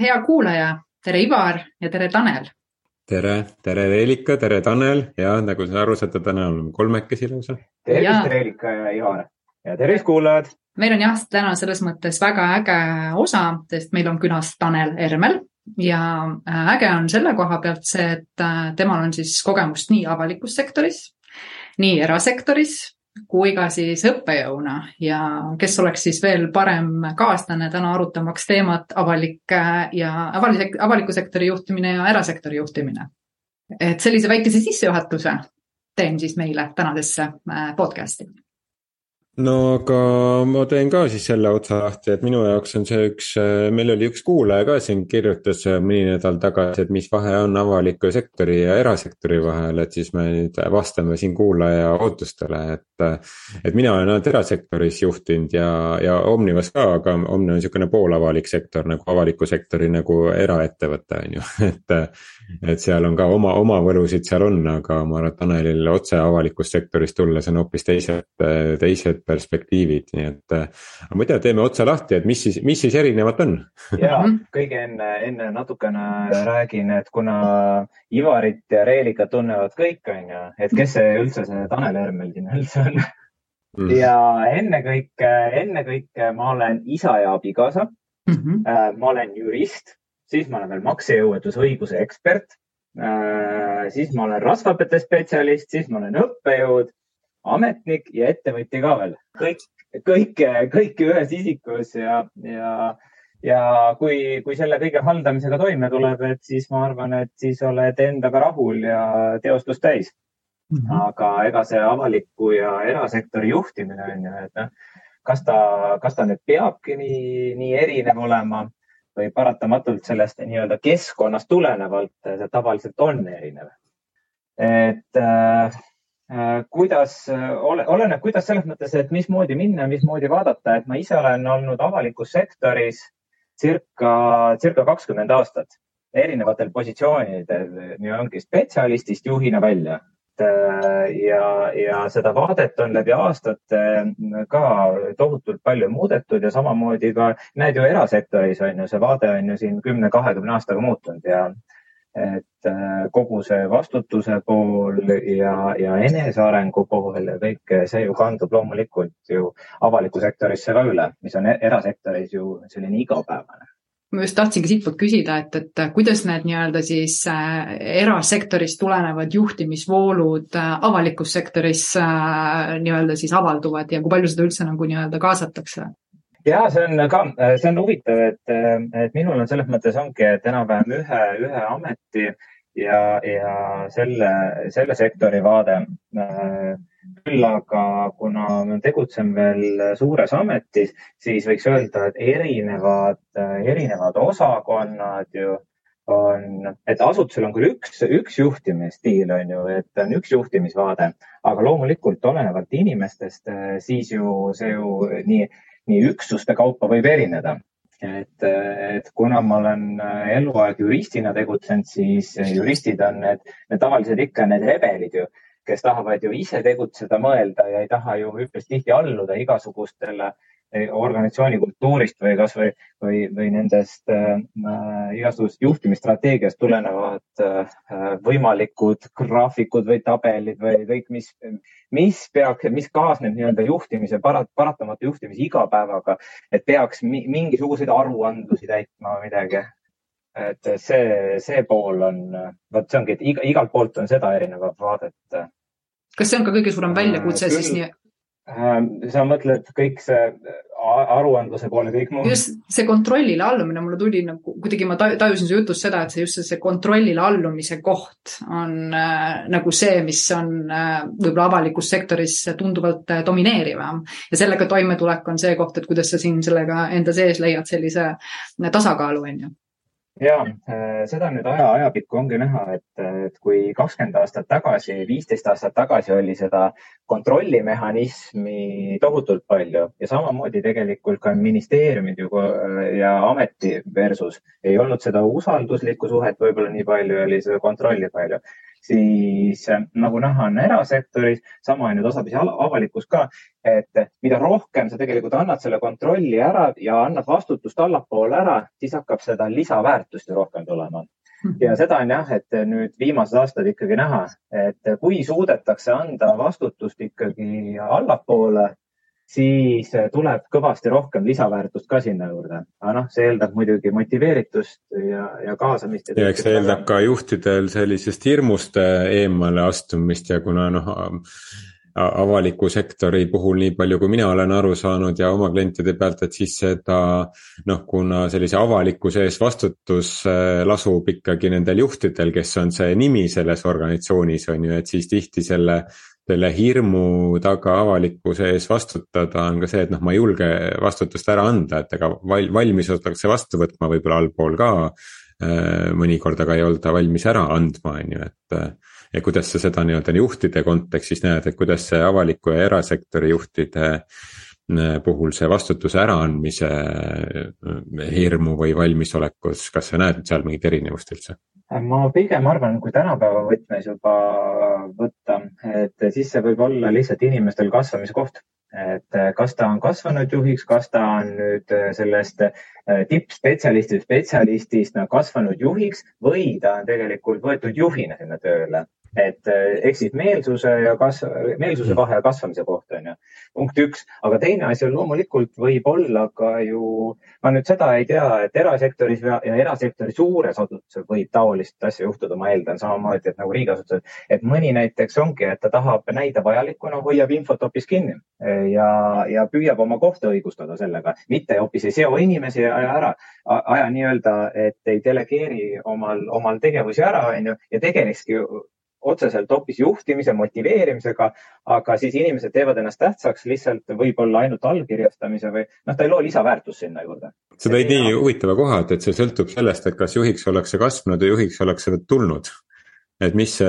hea kuulaja, tere Ivar ja tere Tanel. tere, tere Reelika, tere Tanel ja nagu sa aru saad, täna oleme kolmekesi lausa. tervist, Reelika ja Ivar ja tervist, kuulajad. meil on jah, täna selles mõttes väga äge osa, sest meil on külas Tanel Ermel ja äh, äge on selle koha pealt see, et äh, temal on siis kogemust nii avalikus sektoris, nii erasektoris kui ka siis õppejõuna ja kes oleks siis veel parem kaaslane täna arutamaks teemat avalik ja avalik, avaliku sektori juhtimine ja erasektori juhtimine. et sellise väikese sissejuhatuse teen siis meile tänasesse äh, podcast'i no aga ma teen ka siis selle otsa lahti, et minu jaoks on see üks, meil oli üks kuulaja ka siin kirjutas mõni nädal tagasi, et mis vahe on avaliku sektori ja erasektori vahel, et siis me nüüd vastame siin kuulaja ootustele, et. et mina olen ainult erasektoris juhtinud ja, ja Omnivas ka, aga Omni on niisugune poolavalik sektor nagu avaliku sektori nagu eraettevõte on ju, et. et seal on ka oma, oma võlusid seal on, aga ma arvan, et Tanelil otse avalikust sektorist tulles on hoopis teised, teised perspektiivid, nii et. Äh, aga ma ei tea, teeme otsa lahti, et mis siis, mis siis erinevat on? ja kõige enne, enne natukene räägin, et kuna Ivarit ja Reelikat tunnevad kõik, on ju, et kes see üldse see Tanel Hermel siin üldse on mm.. ja ennekõike, ennekõike ma olen isa ja abikaasa mm. -hmm. ma olen jurist, siis ma olen veel maksejõuetusõiguse ekspert äh, siis ma olen rasvapete spetsialist, siis ma olen õppejõud ametnik ja ettevõtja ka veel. kõik, kõike, kõike ühes isikus ja, ja, ja kui, kui selle kõige haldamisega toime tuleb, et siis ma arvan, et siis oled endaga rahul ja teostust täis mm. -hmm. aga ega see avaliku ja erasektori juhtimine on ju, et noh, kas ta, kas ta nüüd peabki nii, nii erinev olema või paratamatult sellest nii-öelda keskkonnast tulenevalt see tavaliselt on erinev. et Äh, kuidas, äh, oleneb, kuidas selles mõttes, et mismoodi minna, mismoodi vaadata, et ma ise olen olnud avalikus sektoris circa, circa kakskümmend aastat erinevatel positsioonidel, nii ongi spetsialistist juhina välja. Äh, ja, ja seda vaadet on läbi aastate ka tohutult palju muudetud ja samamoodi ka näed ju erasektoris on ju, see vaade on ju siin kümne, kahekümne aastaga muutunud ja et äh, kogu see vastutuse pool ja, ja enesearengu pool ja kõik see ju kandub loomulikult ju avalikku sektorisse ka üle, mis on erasektoris ju selline igapäevane ma just tahtsingi siitpoolt küsida, et, et kuidas need nii-öelda siis äh, erasektorist tulenevad juhtimisvoolud äh, avalikus sektoris äh, nii-öelda siis avalduvad ja kui palju seda üldse nagu nii-öelda kaasatakse? Ja see on ka, see on huvitav, et, et minul on selles mõttes ongi, et enam-vähem ühe, ühe ameti ja, ja selle, selle sektori vaade. küll aga kuna ma tegutsen veel suures ametis, siis võiks öelda, et erinevad, erinevad osakonnad ju on, et asutusel on küll üks, üks juhtimisstiil on ju, et on üks juhtimisvaade, aga loomulikult olenevalt inimestest, siis ju see ju nii nii üksuste kaupa võib erineda. et, et kuna ma olen eluaeg juristina tegutsenud, siis juristid on need, need tavaliselt ikka need rebelid ju, kes tahavad ju ise tegutseda, mõelda ja ei taha ju üpris tihti alluda igasugustele äh, organisatsiooni kultuurist või kasvõi või, või nendest äh, igasugusest juhtimisstrateegiast tulenevad äh, võimalikud graafikud või tabelid või kõik, mis, mis peaks, mis kaasneb nii-öelda juhtimise parat,, paratamatu juhtimise igapäevaga, et peaks mi, mingisuguseid aruandlusi täitma või midagi. et see, see pool on, vot see ongi, et iga, igalt poolt on seda erinevat vaadet. kas see on ka kõige suurem väljakutse äh, siis nii? Ähm, sa mõtled kõik see aruandluse poole, kõik muu? just see kontrollile allumine, mulle tuli nagu kuidagi ma tajusin su jutust seda, et see just see kontrollile allumise koht on äh, nagu see, mis on äh, võib-olla avalikus sektoris tunduvalt äh, domineerivam ja sellega toimetulek on see koht, et kuidas sa siin sellega enda sees leiad sellise äh, tasakaalu, on ju ja äh, seda nüüd aja, ajapikku ongi näha, et, et kui kakskümmend aastat tagasi, viisteist aastat tagasi oli seda kontrollimehhanismi tohutult palju ja samamoodi tegelikult ka ministeeriumid ju ja ameti versus ei olnud seda usalduslikku suhet võib-olla nii palju, oli seda kontrolli palju. Siis nagu näha on erasektoris, sama on ju tasapisi avalikus ka, et mida rohkem sa tegelikult annad selle kontrolli ära ja annad vastutust allapoole ära, siis hakkab seda lisaväärtust ju rohkem tulema. Ja seda on jah, et nüüd viimased aastad ikkagi näha, et kui suudetakse anda vastutust ikkagi allapoole, siis tuleb kõvasti rohkem lisaväärtust ka sinna juurde. aga noh, see eeldab muidugi motiveeritust ja, ja kaasamist. ja eks see eeldab ka juhtidel sellisest hirmust eemale astumist ja kuna noh avaliku sektori puhul, nii palju kui mina olen aru saanud ja oma klientide pealt, et siis seda noh, kuna sellise avalikkuse ees vastutus äh, lasub ikkagi nendel juhtidel, kes on see nimi selles organisatsioonis, on ju, et siis tihti selle selle hirmu taga avalikkuse ees vastutada on ka see, et noh, ma ei julge vastutust ära anda, et ega val-, valmis ollakse vastu võtma võib-olla allpool ka. Äh, mõnikord aga ei olda valmis ära andma, on ju, et ja kuidas sa seda nii-öelda juhtide kontekstis näed, et kuidas see avaliku ja erasektori juhtide äh, puhul see vastutuse äraandmise äh, hirmu või valmisolekus, kas sa näed seal mingit erinevust üldse? Ma pigem arvan, kui tänapäeva võtmes juba võtta, et siis see võib olla lihtsalt inimestel kasvamise koht. Et kas ta on kasvanud juhiks, kas ta on nüüd sellest äh, tippspetsialistist, spetsialistist kasvanud juhiks või ta on tegelikult võetud juhina sinna tööle. Et eh, ehk siis meelsuse ja kasv, meelsuse vahe kasvamise kohta punkt üks. aga teine asi on loomulikult võib olla ka ju, ma nüüd seda ei tea, et erasektoris ja, ja erasektori suures asutuses võib taolist asja juhtuda, ma eeldan samamoodi, et nagu riigiasutused, et mõni näiteks ongi, et ta tahab näida vajalikuna, hoiab infot hoopis kinni ja, ja püüab oma kohta õigustada sellega, mitte hoopis ei seo inimesi ja aja ära, aja nii-öelda, et ei delegeeri omal, omal tegevusi ära, on ju, ja tegelikski otseselt hoopis juhtimise, motiveerimisega, aga siis inimesed teevad ennast tähtsaks lihtsalt võib-olla ainult allkirjastamise või noh, ta ei loo lisaväärtust sinna juurde. sa tõid nii huvitava koha, et, et see sõltub sellest, et kas juhiks ollakse kasvanud ja juhiks ollakse tulnud. et mis see,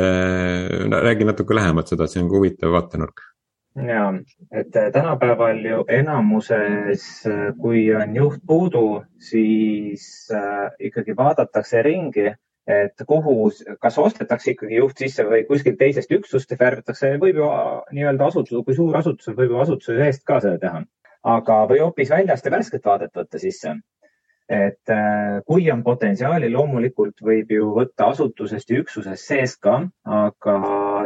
räägi natuke lähemalt seda, see on ka huvitav vaatenurk ja, et tänapäeval ju enamuses, kui on juht puudu, siis äh, ikkagi vaadatakse ringi et kuhu, kas ostetakse ikkagi juht sisse või kuskilt teisest üksust värvatakse, võib ju nii-öelda asutus, kui suur asutus võib ju asutuse seest ka seda teha. aga, või hoopis väljast ja värsket vaadet võtta sisse. et äh, kui on potentsiaali, loomulikult võib ju võtta asutusest ja üksusest seest ka, aga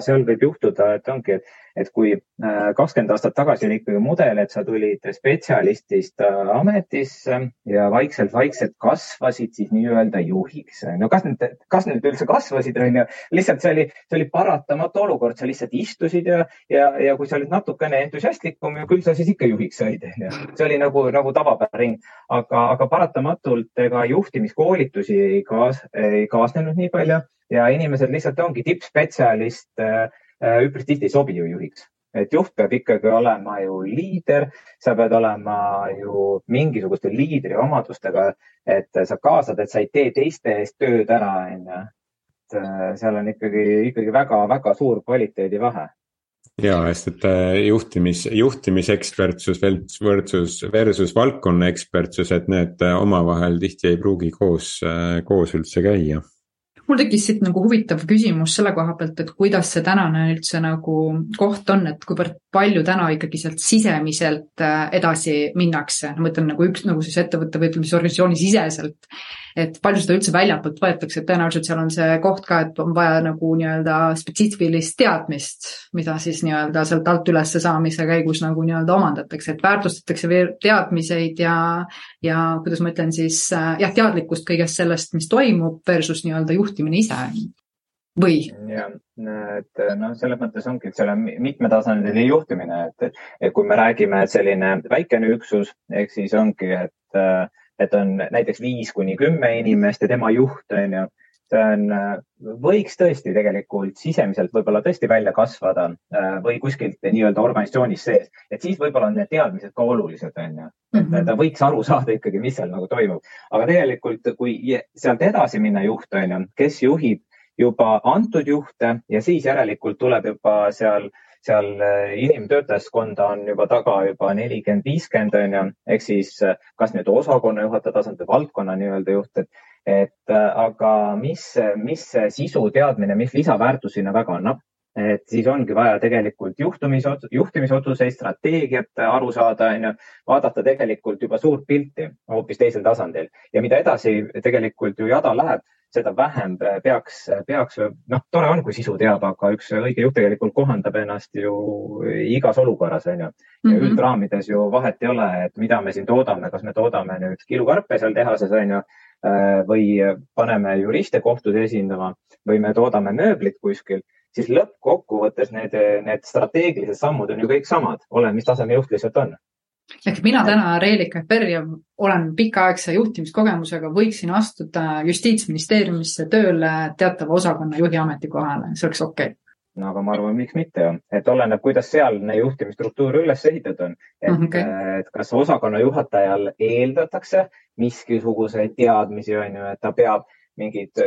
seal võib juhtuda, et ongi, et et kui äh, kakskümmend aastat tagasi oli ikkagi mudel, et sa tulid spetsialistist äh, ametisse ja vaikselt-vaikselt kasvasid siis nii-öelda juhiks. no kas nüüd, kas nüüd üldse kasvasid, on ju, lihtsalt see oli, see oli paratamatu olukord, sa lihtsalt istusid ja, ja, ja kui sa olid natukene entusiastlikum, küll sa siis ikka juhiks said. see oli nagu, nagu tavapärane, aga, aga paratamatult ega juhtimiskoolitusi ei kaas-, ei kaasnenud nii palju ja inimesed lihtsalt ongi tippspetsialist äh, Äh, üpris tihti ei sobi ju juhiks. et juht peab ikkagi olema ju liider, sa pead olema ju mingisuguste liidri omadustega, et sa kaasad, et sa ei tee teiste eest tööd ära, onju. et äh, seal on ikkagi, ikkagi väga-väga suur kvaliteedivahe ja, sest et juhtimis, juhtimisekspertsus versus, versus valdkonna ekspertsus, et need omavahel tihti ei pruugi koos, koos üldse käia mul tekkis siit nagu huvitav küsimus selle koha pealt, et kuidas see tänane üldse nagu koht on, et kuivõrd palju täna ikkagi sealt sisemiselt äh, edasi minnakse, ma mõtlen nagu üks nagu siis ettevõtte või ütleme siis organisatsiooni siseselt et palju seda üldse väljapoolt võetakse, et tõenäoliselt seal on see koht ka, et on vaja nagu nii-öelda spetsiifilist teadmist, mida siis nii-öelda sealt alt üles saamise käigus nagu nii-öelda omandatakse, et väärtustatakse teadmiseid ja, ja kuidas ma ütlen siis äh, jah, teadlikkust kõigest sellest, mis toimub versus nii-öelda juhtimine ise või? jah, et noh, selles mõttes ongi, et seal on mitmetasandiline juhtimine, et, et kui me räägime, et selline väikene üksus ehk siis ongi, et et on näiteks viis kuni kümme inimest ja tema juht on ju, see on, võiks tõesti tegelikult sisemiselt võib-olla tõesti välja kasvada äh, või kuskilt nii-öelda organisatsioonis sees, et siis võib-olla on need teadmised ka olulised, on ju. et mhm. ta võiks aru saada ikkagi, mis seal nagu toimub, aga tegelikult, kui sealt edasi minna juht on ju, kes juhib juba antud juhte ja siis järelikult tuleb juba seal äh, seal äh, inimtöötajaskonda on juba taga juba nelikümmend, viiskümmend on ju, ehk siis äh, kas nüüd osakonna juhataja tasand või valdkonna nii-öelda juht, et, et aga mis, mis sisu teadmine, mis lisaväärtus sinna taga annab? et siis ongi vaja tegelikult juhtumis, juhtimisotsuseid, strateegiat aru saada, onju, vaadata tegelikult juba suurt pilti hoopis teisel tasandil ja mida edasi tegelikult ju jada läheb, seda vähem peaks, peaks, noh, tore on, kui sisu teab, aga üks õige juht tegelikult kohandab ennast ju igas olukorras, onju. ja mm -hmm. üldraamides ju vahet ei ole, et mida me siin toodame, kas me toodame nüüd kilukarpe seal tehases, onju, või paneme juriste kohtus esindama või me toodame mööblit kuskil siis lõppkokkuvõttes need, need strateegilised sammud on ju kõik samad, oleneb, mis taseme juht lihtsalt on. ehk mina täna Reelika Perja olen pikaaegse juhtimiskogemusega, võiksin astuda justiitsministeeriumisse tööle teatava osakonna juhi ametikohale, see oleks okei okay aga ma arvan, miks mitte et oleneb, kuidas sealne juhtimisstruktuur üles ehitatud on. et okay., et kas osakonna juhatajal eeldatakse miskisuguseid teadmisi, on ju, et ta peab mingid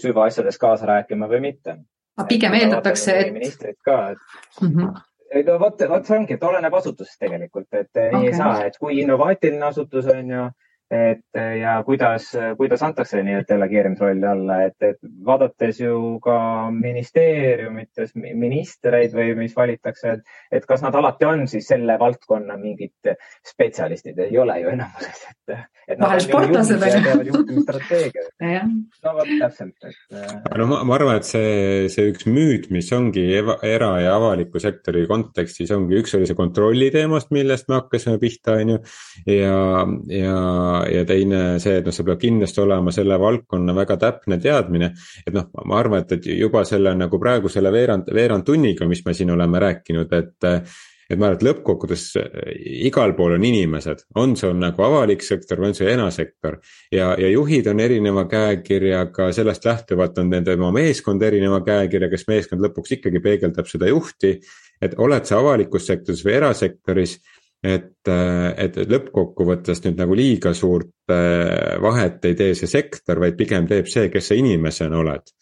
süvaasjades kaasa rääkima või mitte aga pigem eeldatakse, et. ministrid ka, et mm. -hmm no vot, vot see ongi, et oleneb asutusest tegelikult, et okay. ei saa, et kui innovaatiline asutus on ju et ja kuidas, kuidas antakse nii-öelda delegeerimisrolli alla, et, et vaadates ju ka ministeeriumites ministreid või mis valitakse, et, et kas nad alati on siis selle valdkonna mingid spetsialistid, ei ole ju enamuses, et, et. vahel sportlased on ju. no vot täpselt, et. no ma, ma arvan, et see, see üks müüt, mis ongi era- ja avaliku sektori kontekstis ongi, üks oli see kontrolli teemast, millest me hakkasime pihta, on ju. ja, ja ja teine see, et noh, sul peab kindlasti olema selle valdkonna väga täpne teadmine. et noh, ma arvan, et, et juba selle nagu praegu selle veerand, veerand tunniga, mis me siin oleme rääkinud, et et ma arvan, et lõppkokkuvõttes igal pool on inimesed, on see on nagu avalik sektor või on see erasektor. ja, ja juhid on erineva käekirjaga, sellest lähtuvalt on nende oma meeskond erineva käekirjaga, kes meeskond lõpuks ikkagi peegeldab seda juhti. et oled sa avalikus sektoris või erasektoris et, et lõppkokkuvõttes nüüd nagu liiga suurt äh, vahet ei tee see sektor, vaid pigem teeb see, kes sa inimesena oled.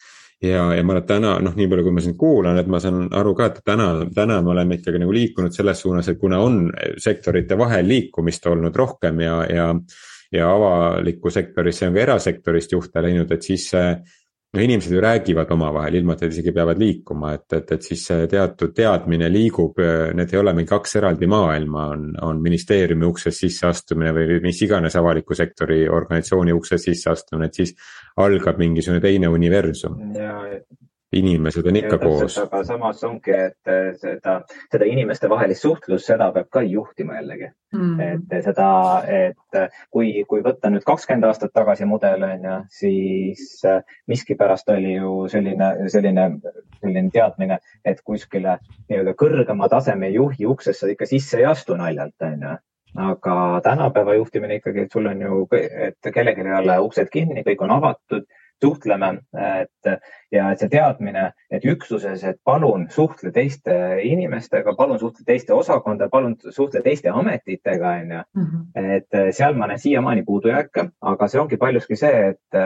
ja, ja ma et täna noh, nii palju, kui ma sind kuulan, et ma saan aru ka, et täna, täna me oleme ikkagi nagu liikunud selles suunas, et kuna on sektorite vahel liikumist olnud rohkem ja, ja ja avalikku sektorisse on ka erasektorist juhte läinud, et siis see no inimesed ju räägivad omavahel, ilma et nad isegi peavad liikuma, et, et, et siis see teatud teadmine liigub, need ei ole mingi kaks eraldi maailma, on, on ministeeriumi uksest sisseastumine või mis iganes avaliku sektori organisatsiooni uksest sisseastumine, et siis algab mingisugune teine universum. ja, inimesed on ikka koos. aga samas ongi, et seda, seda inimestevahelist suhtlust, seda peab ka juhtima jällegi. Mm.. et seda, et kui, kui võtta nüüd kakskümmend aastat tagasi mudel on ju, siis miskipärast oli ju selline, selline, selline teadmine, et kuskile nii-öelda kõrgema taseme juhi uksesse ikka sisse ei astu naljalt, on ju. Aga tänapäeva juhtimine ikkagi, et sul on ju, et kellelgi ei ole uksed kinni, kõik on avatud suhtleme, et ja et see teadmine, et üksuses, et palun suhtle teiste inimestega, palun suhtle teiste osakonda, palun suhtle teiste ametitega, onju. Mhm. et seal ma näen siiamaani puudujääke, aga see ongi paljuski see, et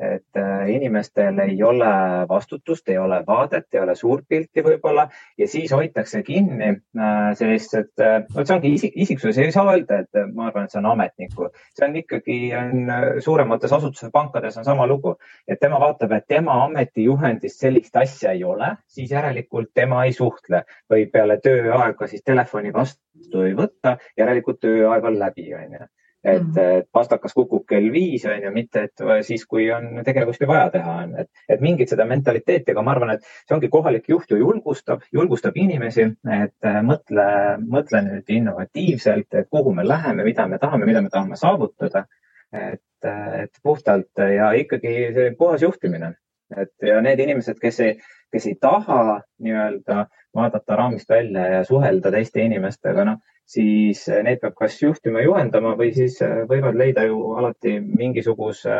et äh, inimestel ei ole vastutust, ei ole vaadet, ei ole suurt pilti võib-olla ja siis hoitakse kinni äh, sellist, et äh, vot see ongi isik, isiksus, ei saa öelda, et ma arvan, et see on ametniku, see on ikkagi, on suuremates asutustes, pankades on sama lugu, et tema vaatab, et tema ametijuhendis sellist asja ei ole, siis järelikult tema ei suhtle. Või peale tööaega siis telefoni vastu ei võta, järelikult tööaeg on läbi, onju et mm, et pastakas kukub kell viis, on ju, mitte et siis, kui on tegevust ju vaja teha, on, et, et mingit seda mentaliteeti, aga ma arvan, et see ongi kohalik juht ju julgustab, julgustab inimesi, et äh, mõtle, mõtle nüüd innovatiivselt, et kuhu me läheme, mida me tahame, mida me tahame saavutada. et, et puhtalt ja ikkagi see puhas juhtimine, et ja need inimesed, kes ei, kes ei taha nii-öelda vaadata raamist välja ja suhelda teiste inimestega, noh siis eh, neid peab kas juhtima, juhendama või siis eh, võivad leida ju alati mingisuguse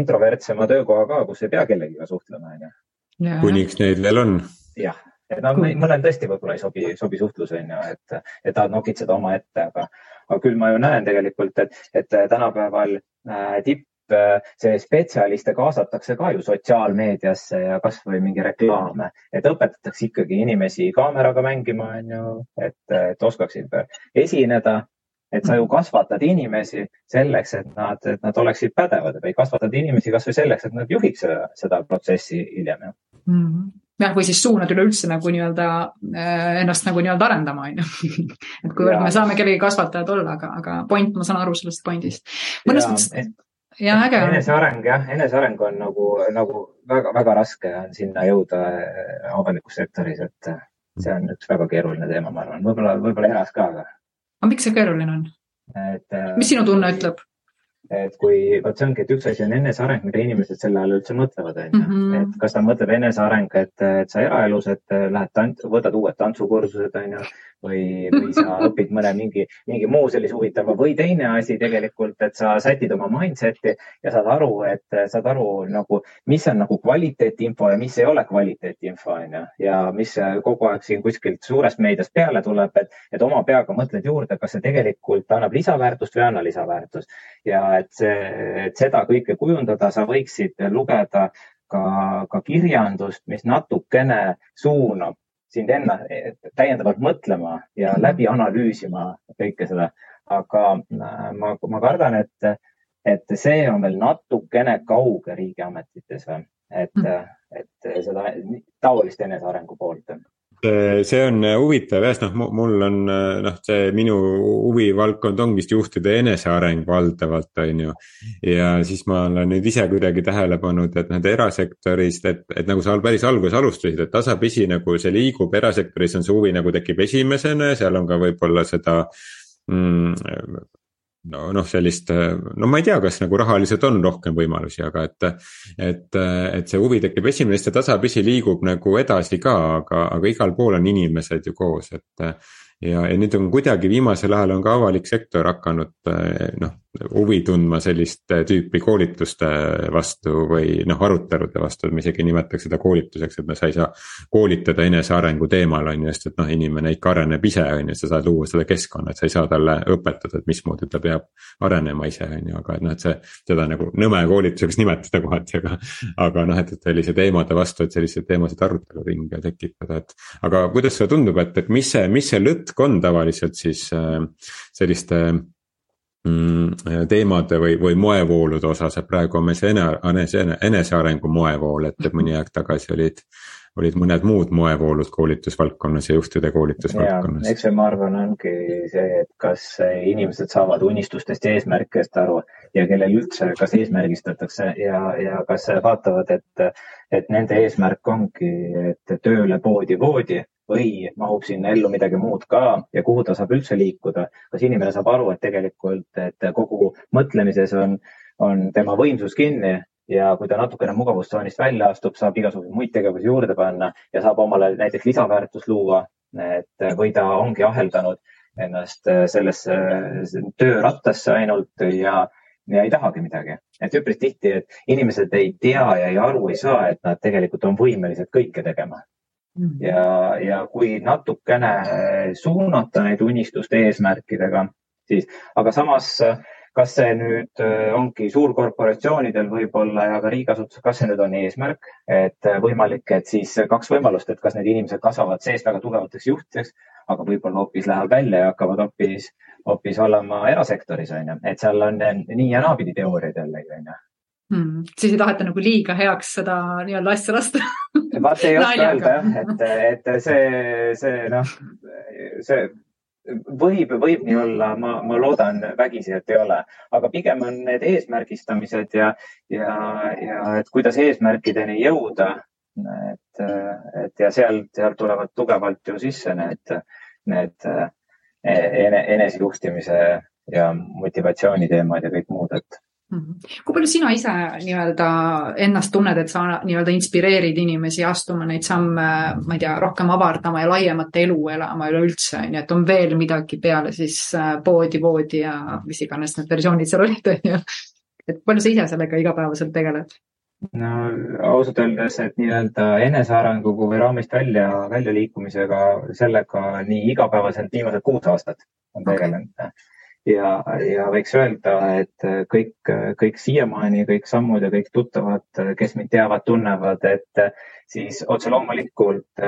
introvertsema töökoha ka, kus ei pea kellegiga suhtlema, onju. kuniks neid veel on. jah, et no mõnel tõesti võib-olla ei sobi, sobi suhtlus, onju, et, et tahad nokitseda omaette, aga, aga küll ma ju näen tegelikult, et, et tänapäeval äh, tipp see spetsialiste kaasatakse ka ju sotsiaalmeediasse ja kasvõi mingi reklaame, et õpetatakse ikkagi inimesi kaameraga mängima, on ju, et, et oskaksid esineda et sa ju kasvatad inimesi selleks, et nad, et nad oleksid pädevad või kasvatad inimesi kasvõi selleks, et nad juhiks seda, seda protsessi hiljem mm. -hmm jah, või siis suunad üleüldse nagu nii-öelda äh, ennast nagu nii-öelda arendama, on ju. et kuivõrd me saame kellegi kasvatajad olla, aga, aga point, ma saan aru sellest pointist. mõnes mõttes ja äge on. eneseareng jah, eneseareng on nagu, nagu väga-väga raske on sinna jõuda äh, avalikus sektoris, et see on üks väga keeruline teema, ma arvan, võib-olla, võib-olla eras ka, aga. aga miks see keeruline on? et. Äh, mis sinu tunne ütleb? et kui, vot see ongi, et üks asi on eneseareng, mida inimesed selle all üldse mõtlevad, onju. Mhm. et kas ta mõtleb eneseareng, et, et sa eraelus, et lähed tant-, võtad uued tantsukursused, onju, või, või sa õpid mõne mingi, mingi muu sellise huvitava või teine asi tegelikult, et sa sätid oma mindset'i ja saad aru, et saad aru nagu, mis on nagu kvaliteetinfo ja mis ei ole kvaliteetinfo, onju. ja mis kogu aeg siin kuskilt suurest meediast peale tuleb, et, et oma peaga mõtled juurde, kas see tegelikult annab lisaväärtust või ei anna lisaväärtust. ja et see, et seda kõike kujundada, sa võiksid lugeda ka, ka kirjandust, mis natukene suunab sind enna täiendavalt mõtlema ja läbi analüüsima kõike seda. aga äh, ma, ma kardan, et, et see on veel natukene kauge riigiametites, et, mhm. et seda taolist enesearengu poolt see on huvitav jah, sest noh, mul on noh, see minu huvivaldkond ongi vist juhtide eneseareng valdavalt, on ju. ja siis ma olen nüüd ise kuidagi tähele pannud, et noh, erasektorist, et, et nagu sa päris alguses alustasid, et tasapisi nagu see liigub, erasektoris on see huvi nagu tekib esimesena ja seal on ka võib-olla seda mm, no noh, sellist, no ma ei tea, kas nagu rahaliselt on rohkem võimalusi, aga et. et, et see huvi tekib esimesest ja tasapisi liigub nagu edasi ka, aga, aga igal pool on inimesed ju koos, et. ja, ja nüüd on kuidagi viimasel ajal on ka avalik sektor hakanud noh, huvi tundma sellist tüüpi koolituste vastu või noh, arutelude vastu, ma isegi nimetaks seda koolituseks, et no sa ei saa koolitada enesearengu teemal, on ju, sest et noh, inimene ikka areneb ise, on ju, sa saad luua seda keskkonna, et sa ei saa talle õpetada, et mismoodi ta peab arenema ise, on ju, aga et noh, et see, seda nagu nõme koolituseks nimetada kohati, aga. aga noh, et, et sellise teemade vastu, et selliseid teemasid aruteluringe tekitada, et. aga kuidas sulle tundub, et, et mis see, mis see lõtk on tavaliselt siis äh, selliste teemade või, või moevoolude osas, et praegu on meil see enese, enesearengu moevool, et mõni aeg tagasi olid, olid mõned muud moevoolud koolitusvaldkonnas ja juhtide koolitusvaldkonnas. eks see, ma arvan, ongi see, et kas inimesed saavad unistustest ja eesmärkidest aru ja kellel üldse, kas eesmärgistatakse ja, ja kas vaatavad, et, et nende eesmärk ongi, et tööle poodi voodi või mahub sinna ellu midagi muud ka ja kuhu ta saab üldse liikuda. kas inimene saab aru, et tegelikult, et kogu mõtlemises on, on tema võimsus kinni ja kui ta natukene mugavustsoonist välja astub, saab igasuguseid muid tegevusi juurde panna ja saab omale näiteks lisaväärtust luua. et või ta ongi aheldanud ennast sellesse töörattasse ainult ja, ja ei tahagi midagi. et üpris tihti, et inimesed ei tea ja ei aru ei saa, et nad tegelikult on võimelised kõike tegema. Ja, ja kui natukene suunata neid unistuste eesmärkidega, siis, aga samas, kas see nüüd äh, ongi suurkorporatsioonidel võib-olla ja ka riigiasutusel, kas see nüüd on eesmärk, et võimalik, et siis kaks võimalust, et kas need inimesed kasvavad seest väga tugevateks juhtideks, aga võib-olla hoopis lähevad välja ja hakkavad hoopis, hoopis olema erasektoris, on ju, et seal on nii ja naapidi teooriad jällegi, on ju hmm.. siis ei taheta nagu liiga heaks seda nii-öelda asja lasta vaat ei oska öelda jah, et, et see, see noh, see võib, võib nii olla, ma, ma loodan vägisi, et ei ole, aga pigem on need eesmärgistamised ja, ja, ja et kuidas eesmärkideni jõuda. et, et ja sealt, sealt tulevad tugevalt ju sisse need, need ene, enesejuhtimise ja motivatsiooni teemad ja kõik muud, et. Kui palju sina ise nii-öelda ennast tunned, et sa nii-öelda inspireerid inimesi astuma neid samme, ma ei tea, rohkem avardama ja laiemat elu elama üleüldse, on ju, et on veel midagi peale siis äh, poodi, voodi ja mis iganes need versioonid seal olid, on ju. et palju sa ise sellega igapäevaselt tegeled? no ausalt öeldes, et nii-öelda enesearenguga või raamist välja, väljaliikumisega, sellega nii igapäevaselt viimased kuus aastat on tegelenud okay ja, ja võiks öelda, et kõik, kõik siiamaani kõik sammud ja kõik tuttavad, kes mind teavad, tunnevad, et siis otse loomulikult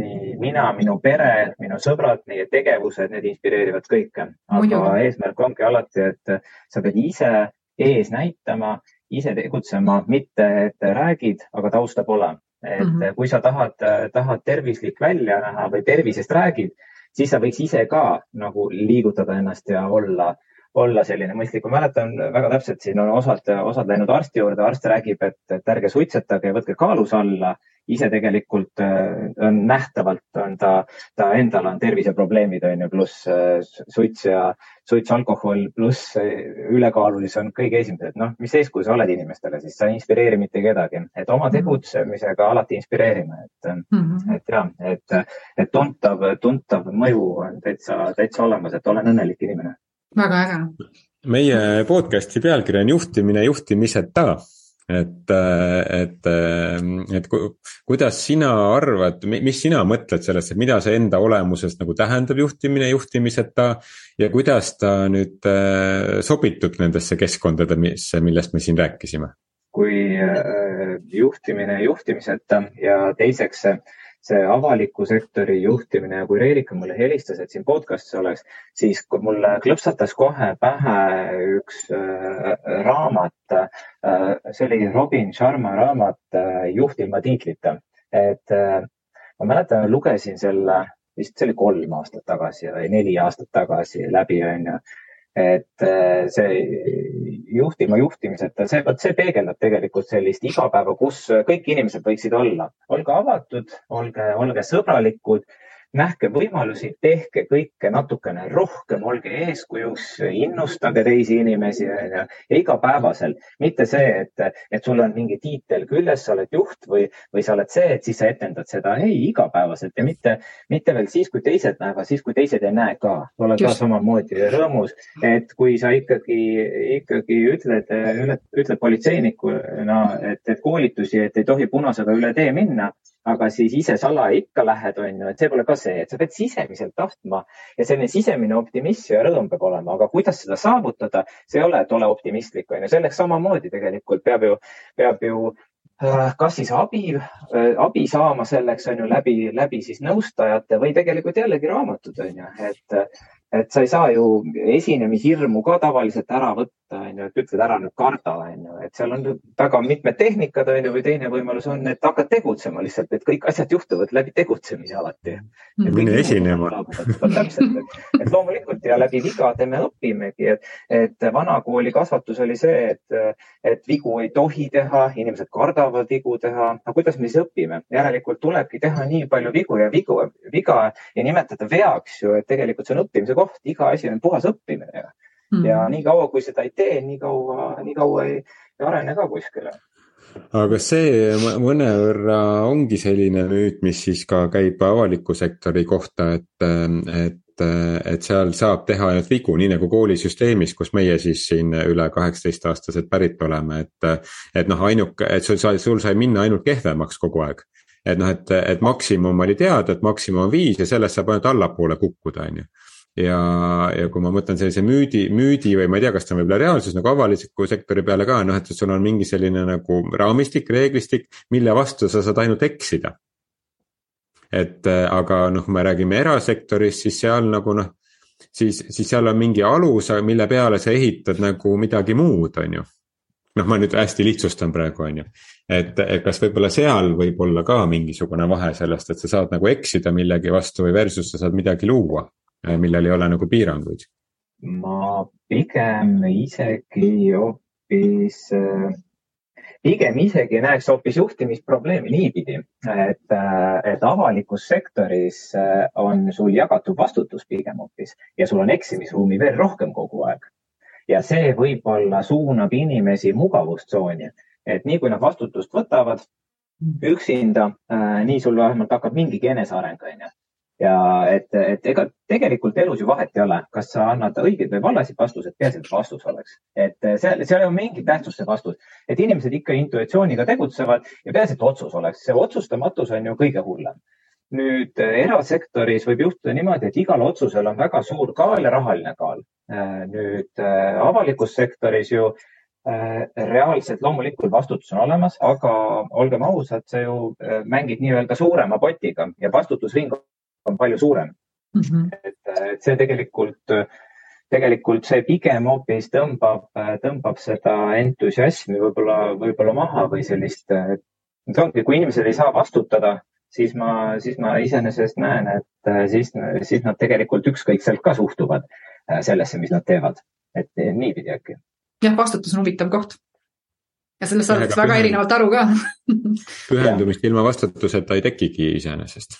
nii mina, minu pere, minu sõbrad, meie tegevused, need inspireerivad kõike. aga eesmärk ongi alati, et sa pead ise ees näitama, ise tegutsema, mitte et räägid, aga tausta pole. et mm -hmm. kui sa tahad, tahad tervislik välja näha või tervisest räägid, siis sa võiks ise ka nagu liigutada ennast ja olla, olla selline mõistlik. ma mäletan väga täpselt, siin on osad, osad läinud arsti juurde, arst räägib, et, et ärge suitsetage, võtke kaalus alla ise tegelikult äh, on nähtavalt on ta, ta endal on terviseprobleemid on ju, pluss äh, suits ja suits, alkohol pluss äh, ülekaalulisus on kõige esimesed. noh, mis eeskuju sa oled inimestele, siis sa ei inspireeri mitte kedagi, et oma mhm. tegutsemisega alati inspireerime, et mm, -hmm. et ja, et, et tuntav, tuntav mõju on täitsa, täitsa olemas, et olen õnnelik inimene. Väga äge meie podcast'i pealkiri on juhtimine juhtimiseta et, et, et kuidas sina arvad, mis sina mõtled sellest, et mida see enda olemusest nagu tähendab juhtimine juhtimiseta ja kuidas ta nüüd äh, sobitub nendesse keskkondadesse, millest me siin rääkisime? kui äh, juhtimine juhtimiseta ja teiseks see avaliku sektori juhtimine ja kui Reelika mulle helistas, et siin podcast'is oleks, siis mulle klõpsatas kohe pähe üks äh, raamat äh,. see oli Robin Sharma raamat äh, Juht ilma tiitlita. et äh, ma mäletan, lugesin selle vist see oli kolm aastat tagasi või neli aastat tagasi läbi, onju et äh, see juhtima juhtimiseta, see, vot see peegeldab tegelikult sellist igapäeva, kus kõik inimesed võiksid olla. olge avatud, olge, olge sõbralikud nähke võimalusi, tehke kõike natukene rohkem, olge eeskujuks, innustage teisi inimesi ja igapäevaselt, mitte see, et, et sul on mingi tiitel küljes, sa oled juht või, või sa oled see, et siis sa etendad seda. ei, igapäevaselt ja mitte, mitte veel siis, kui teised näevad, siis kui teised ei näe ka. oled ka samamoodi rõõmus, et kui sa ikkagi, ikkagi ütled, ütled, ütled politseinikuna, et, et koolitusi, et ei tohi punasega üle tee minna aga siis ise salaja ikka lähed, on ju, et see pole ka see, et sa pead sisemiselt tahtma. Ja selline sisemine optimism ja rõõm peab olema, aga kuidas seda saavutada, see ei ole, et ole optimistlik, on ju, selleks samamoodi tegelikult peab ju, peab ju äh, kas siis abi, äh, abi saama selleks on ju läbi, läbi siis nõustajate või tegelikult jällegi raamatud on ju, et et sa ei saa ju esinemishirmu ka tavaliselt ära võtta, on ju, et ütled ära nüüd karda, on ju, et seal on väga mitmed tehnikad, on ju, või teine võimalus on, et hakkad tegutsema lihtsalt, et kõik asjad juhtuvad läbi tegutsemise alati. mine esinema. täpselt, et, et loomulikult ja läbi vigade me õpimegi, et, et vanakooli kasvatus oli see, et, et vigu ei tohi teha, inimesed kardavad vigu teha. no kuidas me siis õpime? järelikult tulebki teha nii palju vigu ja vigu, viga ei nimetada veaks ju, et tegelikult see on õppimise koht iga asi on puhas õppimine ja mm., ja niikaua, kui seda ei tee, nii kaua, nii kaua ei, ei arene ka kuskile aga see mõnevõrra ongi selline müüt, mis siis ka käib avaliku sektori kohta, et, et et seal saab teha ainult vigu, nii nagu koolisüsteemis, kus meie siis siin üle kaheksateistaastased pärit oleme, et. et noh, ainuke, et sul sai, sul sai minna ainult kehvemaks kogu aeg. et noh, et, et maksimum oli teada, et maksimum on viis ja sellest saab ainult allapoole kukkuda, on ju ja, ja kui ma mõtlen sellise müüdi, müüdi või ma ei tea, kas see on võib-olla reaalsus nagu avaliku sektori peale ka, noh, et sul on mingi selline nagu raamistik, reeglistik, mille vastu sa saad ainult eksida. et äh, aga noh, kui me räägime erasektorist, siis seal nagu noh, siis, siis seal on mingi alus, mille peale sa ehitad nagu midagi muud, on ju. noh, ma nüüd hästi lihtsustan praegu, on ju. et, et kas võib-olla seal võib olla ka mingisugune vahe sellest, et sa saad nagu eksida millegi vastu või versus sa saad midagi luua millel ei ole nagu piiranguid? ma pigem isegi hoopis, äh, pigem isegi näeks hoopis juhtimisprobleemi niipidi, et, äh, et avalikus sektoris on sul jagatud vastutus pigem hoopis ja sul on eksimisruumi veel rohkem kogu aeg. ja see võib-olla suunab inimesi mugavustsooni, et nii kui nad vastutust võtavad üksinda, nii sul vähemalt hakkab mingigi eneseareng, onju ja et, et ega tegelikult elus ju vahet ei ole, kas sa annad õigeid või valesid vastuseid, peaasi, et vastus oleks. et seal, seal ei ole mingit tähtsust see vastus, et inimesed ikka intuitsiooniga tegutsevad ja peaasi, et otsus oleks. see otsustamatus on ju kõige hullem. nüüd erasektoris võib juhtuda niimoodi, et igal otsusel on väga suur kaal ja rahaline kaal nüüd avalikus sektoris ju reaalselt loomulikult vastutus on olemas, aga olgem ausad, sa ju mängid nii-öelda suurema potiga ja vastutusring on palju suurem mm. -hmm. et, et see tegelikult, tegelikult see pigem hoopis tõmbab, tõmbab seda entusiasmi võib-olla, võib-olla maha või sellist, et ongi, kui inimesed ei saa vastutada, siis ma, siis ma iseenesest näen, et siis, siis nad tegelikult ükskõikselt ka suhtuvad sellesse, mis nad teevad. et niipidi äkki. jah, vastutus on huvitav koht ja sellest saadakse väga erinevalt aru ka pühendumist ilma vastutuseta ei tekigi iseenesest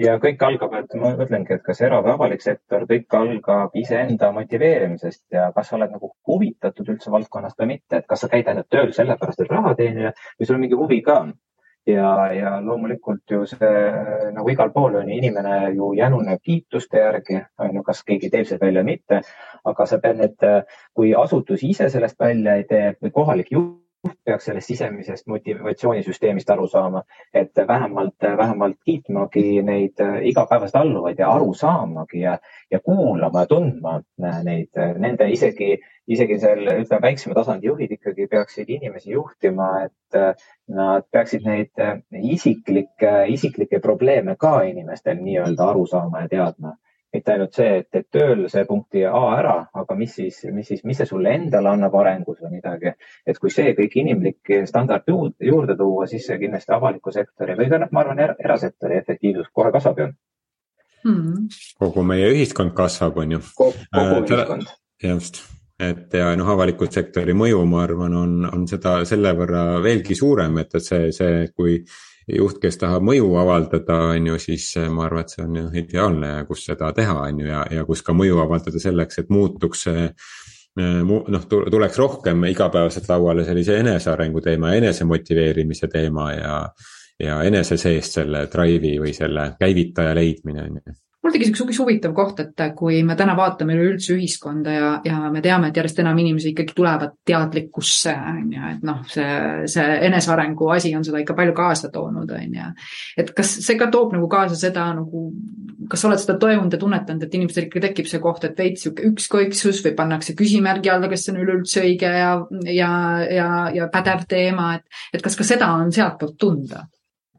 ja kõik algab, et ma mõtlengi, et kas era- või avalik sektor, kõik algab iseenda motiveerimisest ja kas sa oled nagu huvitatud üldse valdkonnast või mitte, et kas sa käid ainult tööl sellepärast, et raha teenida või sul mingi huvi ka on. ja, ja loomulikult ju see nagu igal pool on ju inimene ju jänuneb kiituste järgi, on ju, kas keegi teeb seda välja või mitte, aga sa pead need, kui asutus ise sellest välja ei tee või kohalik juht peaks sellest sisemisest motivatsioonisüsteemist aru saama, et vähemalt, vähemalt kiitmagi neid äh, igapäevaseid alluvaid ja aru saamagi ja, ja kuulama ja tundma äh, neid, äh, nende isegi, isegi seal ütleme väiksema tasandi juhid ikkagi peaksid inimesi juhtima, et nad peaksid neid isiklikke, isiklikke probleeme ka inimestel nii-öelda aru saama ja teadma mitte ainult see, et teed tööl see punkti A ära, aga mis siis, mis siis, mis see sulle endale annab arengus või midagi. et kui see kõik inimlik standard juurde, juurde tuua, siis see kindlasti avaliku sektori või ka ma arvan er,, erasektori efektiivsus kohe kasvab ju hmm.. kogu meie ühiskond kasvab, on ju. kogu äh, ühiskond. just et ja noh, avaliku sektori mõju, ma arvan, on, on seda selle võrra veelgi suurem, et, et see, see, kui juht, kes tahab mõju avaldada, on ju, siis eh, ma arvan, et see on ju ideaalne, kus seda teha, on ju, ja, ja kus ka mõju avaldada selleks, et muutuks see eh, noh, tuleks rohkem igapäevaselt lauale sellise enesearengu teema, enesemotiveerimise teema ja, ja enese seest selle drive'i või selle käivitaja leidmine, on ju mul tekkis üks huvitav koht, et kui me täna vaatame üleüldse ühiskonda ja, ja me teame, et järjest enam inimesi ikkagi tulevad teadlikkusse, on ju, et noh, see, see enesearengu asi on seda ikka palju kaasa toonud, on ju. et kas see ka toob nagu kaasa seda nagu, kas sa oled seda toimunud ja tunnetanud, et inimestel ikka tekib see koht, et veits sihuke ükskõiksus või pannakse küsimärgi alla, kas see on üleüldse õige ja, ja, ja, ja pädev teema, et, et kas ka seda on sealtpoolt tunda?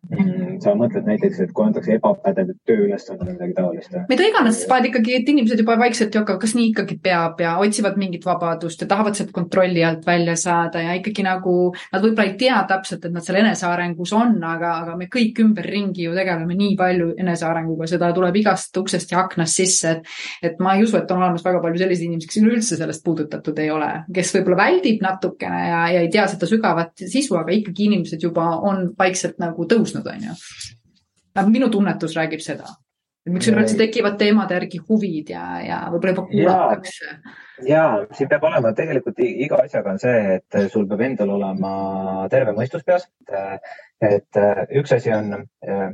Mm, sa mõtled näiteks, et kui antakse ebapädev tööülesanne või midagi taolist? mida iganes, vaid ikkagi, et inimesed juba vaikselt ju hakkavad, kas nii ikkagi peab ja otsivad mingit vabadust ja tahavad sealt kontrolli alt välja saada ja ikkagi nagu nad võib-olla ei tea täpselt, et nad seal enesearengus on, aga, aga me kõik ümberringi ju tegeleme nii palju enesearenguga, seda tuleb igast uksest ja aknast sisse, et, et ma ei usu, et on olemas väga palju selliseid inimesi, kes üleüldse sellest puudutatud ei ole, kes võib-olla väldib natukene ja, ja ei tea seda sügavat sisu, aga ikkagi inimesed juba on vaikselt nagu tõusnud tõusnud, on ju. minu tunnetus räägib seda, et miks üleüldse tekivad teemade järgi huvid ja, ja võib-olla juba kuulatakse. ja siin peab olema tegelikult iga asjaga on see, et sul peab endal olema terve mõistus peas. et üks asi on,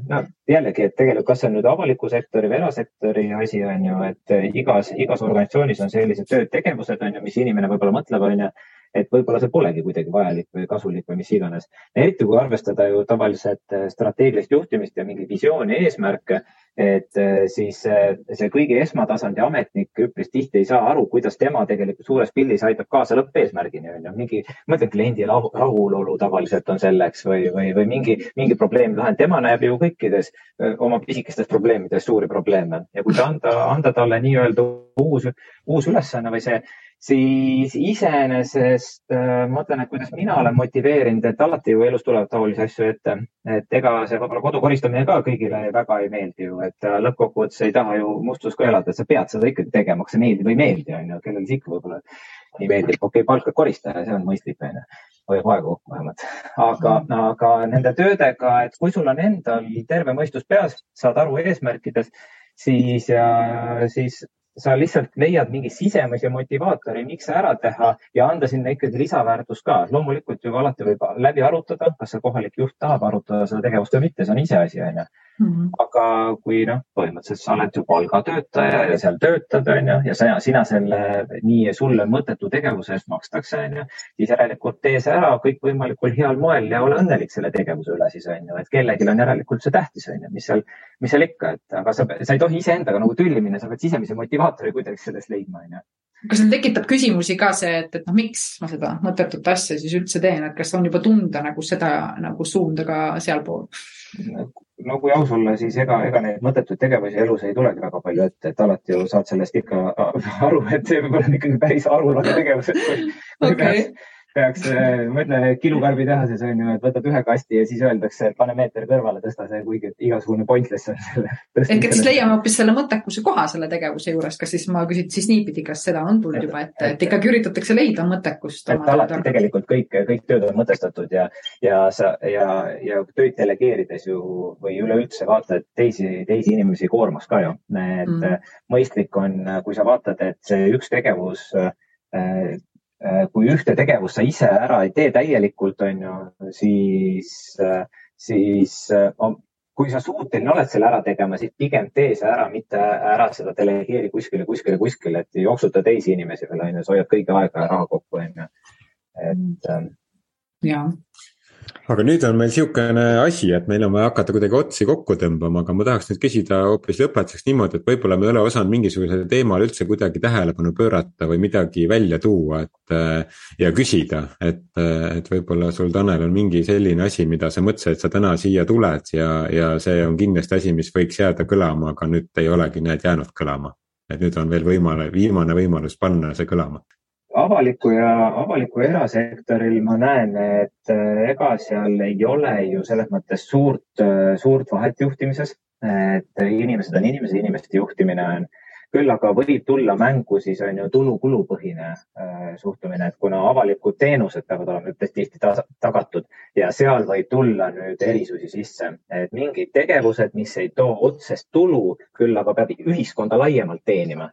no jällegi, et tegelikult, kas see on nüüd avaliku sektori või erasektori asi, on ju, et igas, igas organisatsioonis on sellised tööd, tegevused, on ju, mis inimene võib-olla mõtleb, on ju et võib-olla see polegi kuidagi vajalik või kasulik või mis iganes. eriti kui arvestada ju tavaliselt eh, strateegilist juhtimist ja mingeid visioone, eesmärke, et eh, siis eh, see kõige esmatasandi ametnik üpris tihti ei saa aru, kuidas tema tegelikult suures pildis aitab kaasa lõppeesmärgini on ju. mingi, ma ütlen kliendi rahulolu tavaliselt on selleks või, või, või mingi, mingi probleemi lahend. tema näeb ju kõikides oma pisikestes probleemides suuri probleeme ja kui anda, anda talle nii-öelda uus, uus ülesanne või see siis iseenesest äh, ma mõtlen, et kuidas mina olen motiveerinud, et alati ju elus tulevad taolisi asju ette, et ega see võib-olla kodu koristamine ka kõigile väga ei meeldi ju, et äh, lõppkokkuvõttes ei taha ju mustus ka elada, sa pead seda ikkagi tegema, kas see meeldib või ei meeldi, on ju, kellele see ikka võib-olla ei meeldi, okei okay,, palka koristaja, see on mõistlik, on ju. Hoiab aega kokku vähemalt. aga, aga nende töödega, et kui sul on endal terve mõistus peas, saad aru eesmärkidest, siis, siis sa lihtsalt leiad mingi sisemise motivaatori, miks ära teha ja anda sinna ikkagi lisaväärtust ka. loomulikult ju alati võib läbi arutada, kas see kohalik juht tahab arutada seda tegevust või mitte, see on iseasi, onju Mm -hmm. aga kui noh, põhimõtteliselt sa oled ju palgatöötaja ja seal töötad, on ju, ja sa, sina selle nii sulle mõttetu tegevuse eest makstakse, on ju, siis järelikult tee see ära kõikvõimalikul heal moel ja ole õnnelik selle tegevuse üle siis on ju, et kellelgi on järelikult see tähtis, on ju, mis seal, mis seal ikka, et aga sa, sa ei tohi iseendaga nagu tülli minna, sa pead sisemise motivaatori kuidagi sellest leidma, on ju kas sul tekitab küsimusi ka see, et, et noh, miks ma seda mõttetut asja siis üldse teen, et kas on juba tunda nagu seda nagu suunda ka sealpool? no kui aus olla, siis ega, ega neid mõttetuid tegevusi elus ei tulegi väga palju ette, et alati ju saad sellest ikka aru, et see võib olla ikkagi päris arulage tegevus, et kui, kui okay. peaks peaks, äh, ma ütlen, kilukarbi-tehases on ju, et võtad ühe kasti ja siis öeldakse, et pane meeter kõrvale, tõsta see, kuigi igasugune pointless on selle. ehk et siis leiame hoopis selle mõttekuse koha selle tegevuse juures, kas siis ma küsin siis niipidi, kas seda on tulnud juba ette, et ikkagi üritatakse leida mõttekust. et alati tark. tegelikult kõik, kõik tööd on mõtestatud ja, ja sa ja, ja tööd delegeerides ju või üleüldse vaatad teisi, teisi inimesi koormas ka ju, et mm. mõistlik on, kui sa vaatad, et see üks tegevus Äh, kui ühte tegevust sa ise ära ei tee täielikult, on ju, siis, äh, siis äh, kui sa suuteline oled selle ära tegema, siis pigem tee see ära, mitte ära seda delegeeri kuskile, kuskile, kuskile, et jooksuta teisi inimesi veel, on ju, sa hoiad kõige aega ja raha kokku, on ju. et. ja aga nüüd on meil niisugune asi, et meil on vaja hakata kuidagi otsi kokku tõmbama, aga ma tahaks nüüd küsida hoopis lõpetuseks niimoodi, et võib-olla me ei ole osanud mingisugusele teemale üldse kuidagi tähelepanu pöörata või midagi välja tuua, et. ja küsida, et, et võib-olla sul, Tanel, on mingi selline asi, mida sa mõtlesid, et sa täna siia tuled ja, ja see on kindlasti asi, mis võiks jääda kõlama, aga nüüd ei olegi, näed, jäänud kõlama. et nüüd on veel võimale, viimane võimalus panna see kõlama avaliku ja avaliku erasektoril ma näen, et äh, ega seal ei ole ju selles mõttes suurt, äh, suurt vahet juhtimises. et inimesed on inimesed, inimeste juhtimine on, küll aga võib tulla mängu siis on ju tulu-kulupõhine äh, suhtumine, et kuna avalikud teenused peavad olema üpris tihti tagatud ja seal võib tulla nüüd erisusi sisse, et mingid tegevused, mis ei too otsest tulu, küll aga peab ühiskonda laiemalt teenima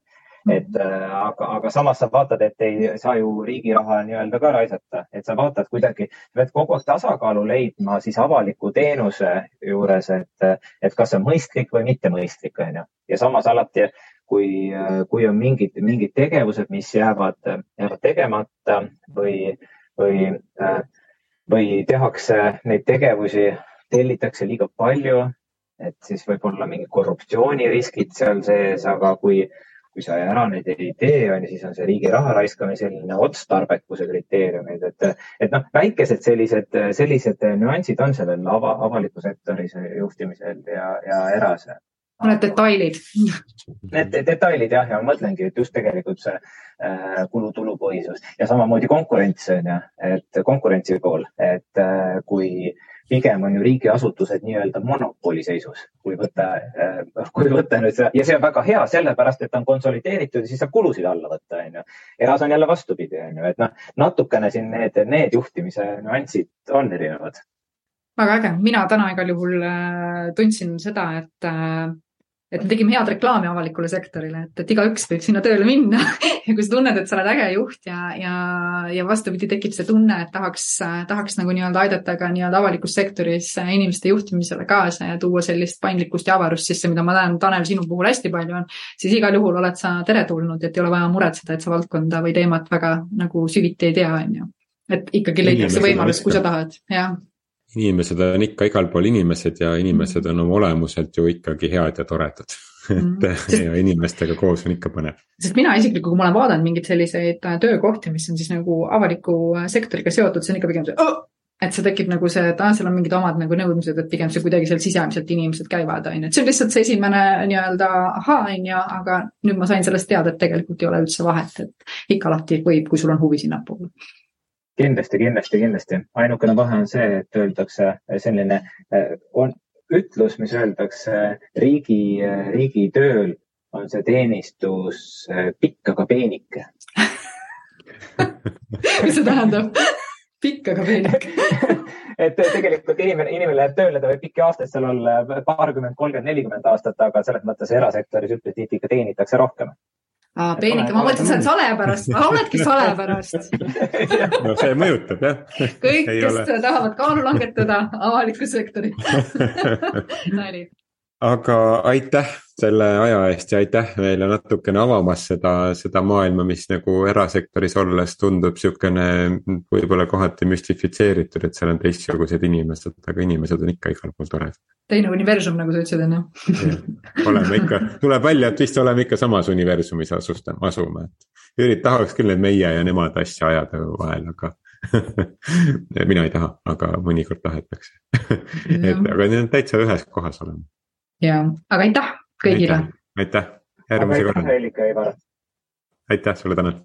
et äh, aga, aga samas sa vaatad, et ei saa ju riigi raha nii-öelda ka raisata, et sa vaatad kuidagi, pead kogu aeg tasakaalu leidma siis avaliku teenuse juures, et, et kas see on mõistlik või mitte mõistlik, on ju. ja samas alati, kui, kui on mingid, mingid tegevused, mis jäävad, jäävad tegemata või, või, või tehakse neid tegevusi, tellitakse liiga palju, et siis võib olla mingid korruptsiooniriskid seal sees, aga kui kui sa ära neid ei tee, on ju, siis on see riigi raha raiskamine selline otstarbekuse kriteeriumid, et, et noh, väikesed sellised, sellised nüansid on sellel ava, avaliku sektori juhtimisel ja, ja erase. Need detailid. Need detailid jah, ja ma mõtlengi, et just tegelikult see äh, kulu-tulupõhisus ja samamoodi konkurents on ju, et konkurentsi pool, et äh, kui äh, pigem on ju riigiasutused nii-öelda monopoliseisus, kui võtta, äh, kui võtta nüüd seda ja see on väga hea, sellepärast et ta on konsolideeritud ja siis saab kulusid alla võtta, onju. eras on jälle vastupidi, onju, et noh, natukene siin need, need juhtimise nüansid on erinevad. väga äge, mina täna igal juhul äh, tundsin seda, et äh, et me tegime head reklaami avalikule sektorile, et, et igaüks võib sinna tööle minna. Ja kui sa tunned, et sa oled äge juht ja, ja, ja vastupidi, tekib see tunne, et tahaks, tahaks nagu nii-öelda aidata ka nii-öelda avalikus sektoris inimeste juhtimisele kaasa ja tuua sellist paindlikkust ja avarust sisse, mida ma näen, Tanel, sinu puhul hästi palju on, siis igal juhul oled sa teretulnud, et ei ole vaja muretseda, et sa valdkonda või teemat väga nagu süviti ei tea, on ju. et ikkagi leitakse võimalus, kui sa tahad, jah inimesed on ikka igal pool inimesed ja inimesed on oma olemuselt ju ikkagi head ja toredad mm. et sest, ja inimestega koos on ikka põnev. sest mina isiklikult, kui ma olen vaadanud mingeid selliseid äh, töökohti, mis on siis nagu avaliku äh, sektoriga seotud, see on ikka pigem see oh! et see tekib nagu see, et aa, seal on mingid omad nagu nõudmised, et pigem see kuidagi seal sisemiselt inimesed käivad, on ju, et see on lihtsalt see esimene nii-öelda ahaa, on ju, aga nüüd ma sain sellest teada, et tegelikult ei ole üldse vahet, et ikka alati võib, kui sul on huvi sinnapoole kindlasti, kindlasti, kindlasti. ainukene vahe on see, et öeldakse selline, eh, on ütlus, mis öeldakse riigi, riigitööl on see teenistus eh, pikk, aga peenike mis see tähendab? pikk, aga peenike et tegelikult inimene, inimene läheb tööle, ta võib pikki aastaid seal olla, paarkümmend, kolmkümmend, nelikümmend aastat, aga selles mõttes erasektoris tihti ikka teenitakse rohkem aa, peenike, ma mõtlesin, sa oled sale pärast, oledki sale pärast no see mõjutab jah. kõik, kes ole. tahavad kaalu langetada, avalikku sektorit. Nali aga aitäh selle aja eest ja aitäh meile natukene avamast seda, seda maailma, mis nagu erasektoris olles tundub sihukene võib-olla kohati müstifitseeritud, et seal on teistsugused inimesed, aga inimesed on ikka igal pool toredad. teine universum, nagu sa ütlesid, on ju. oleme ikka, tuleb välja, et vist oleme ikka samas universumis asustame, asume, et ürit-, tahaks küll need meie ja nemad asja ajada vahel, aga mina ei taha, aga mõnikord tahetakse et aga need on täitsa ühes kohas oleme. Ja, aga aitäh kõigile. aitäh, järgmise aitäh, ja Ivar. aitäh sulle, Tanel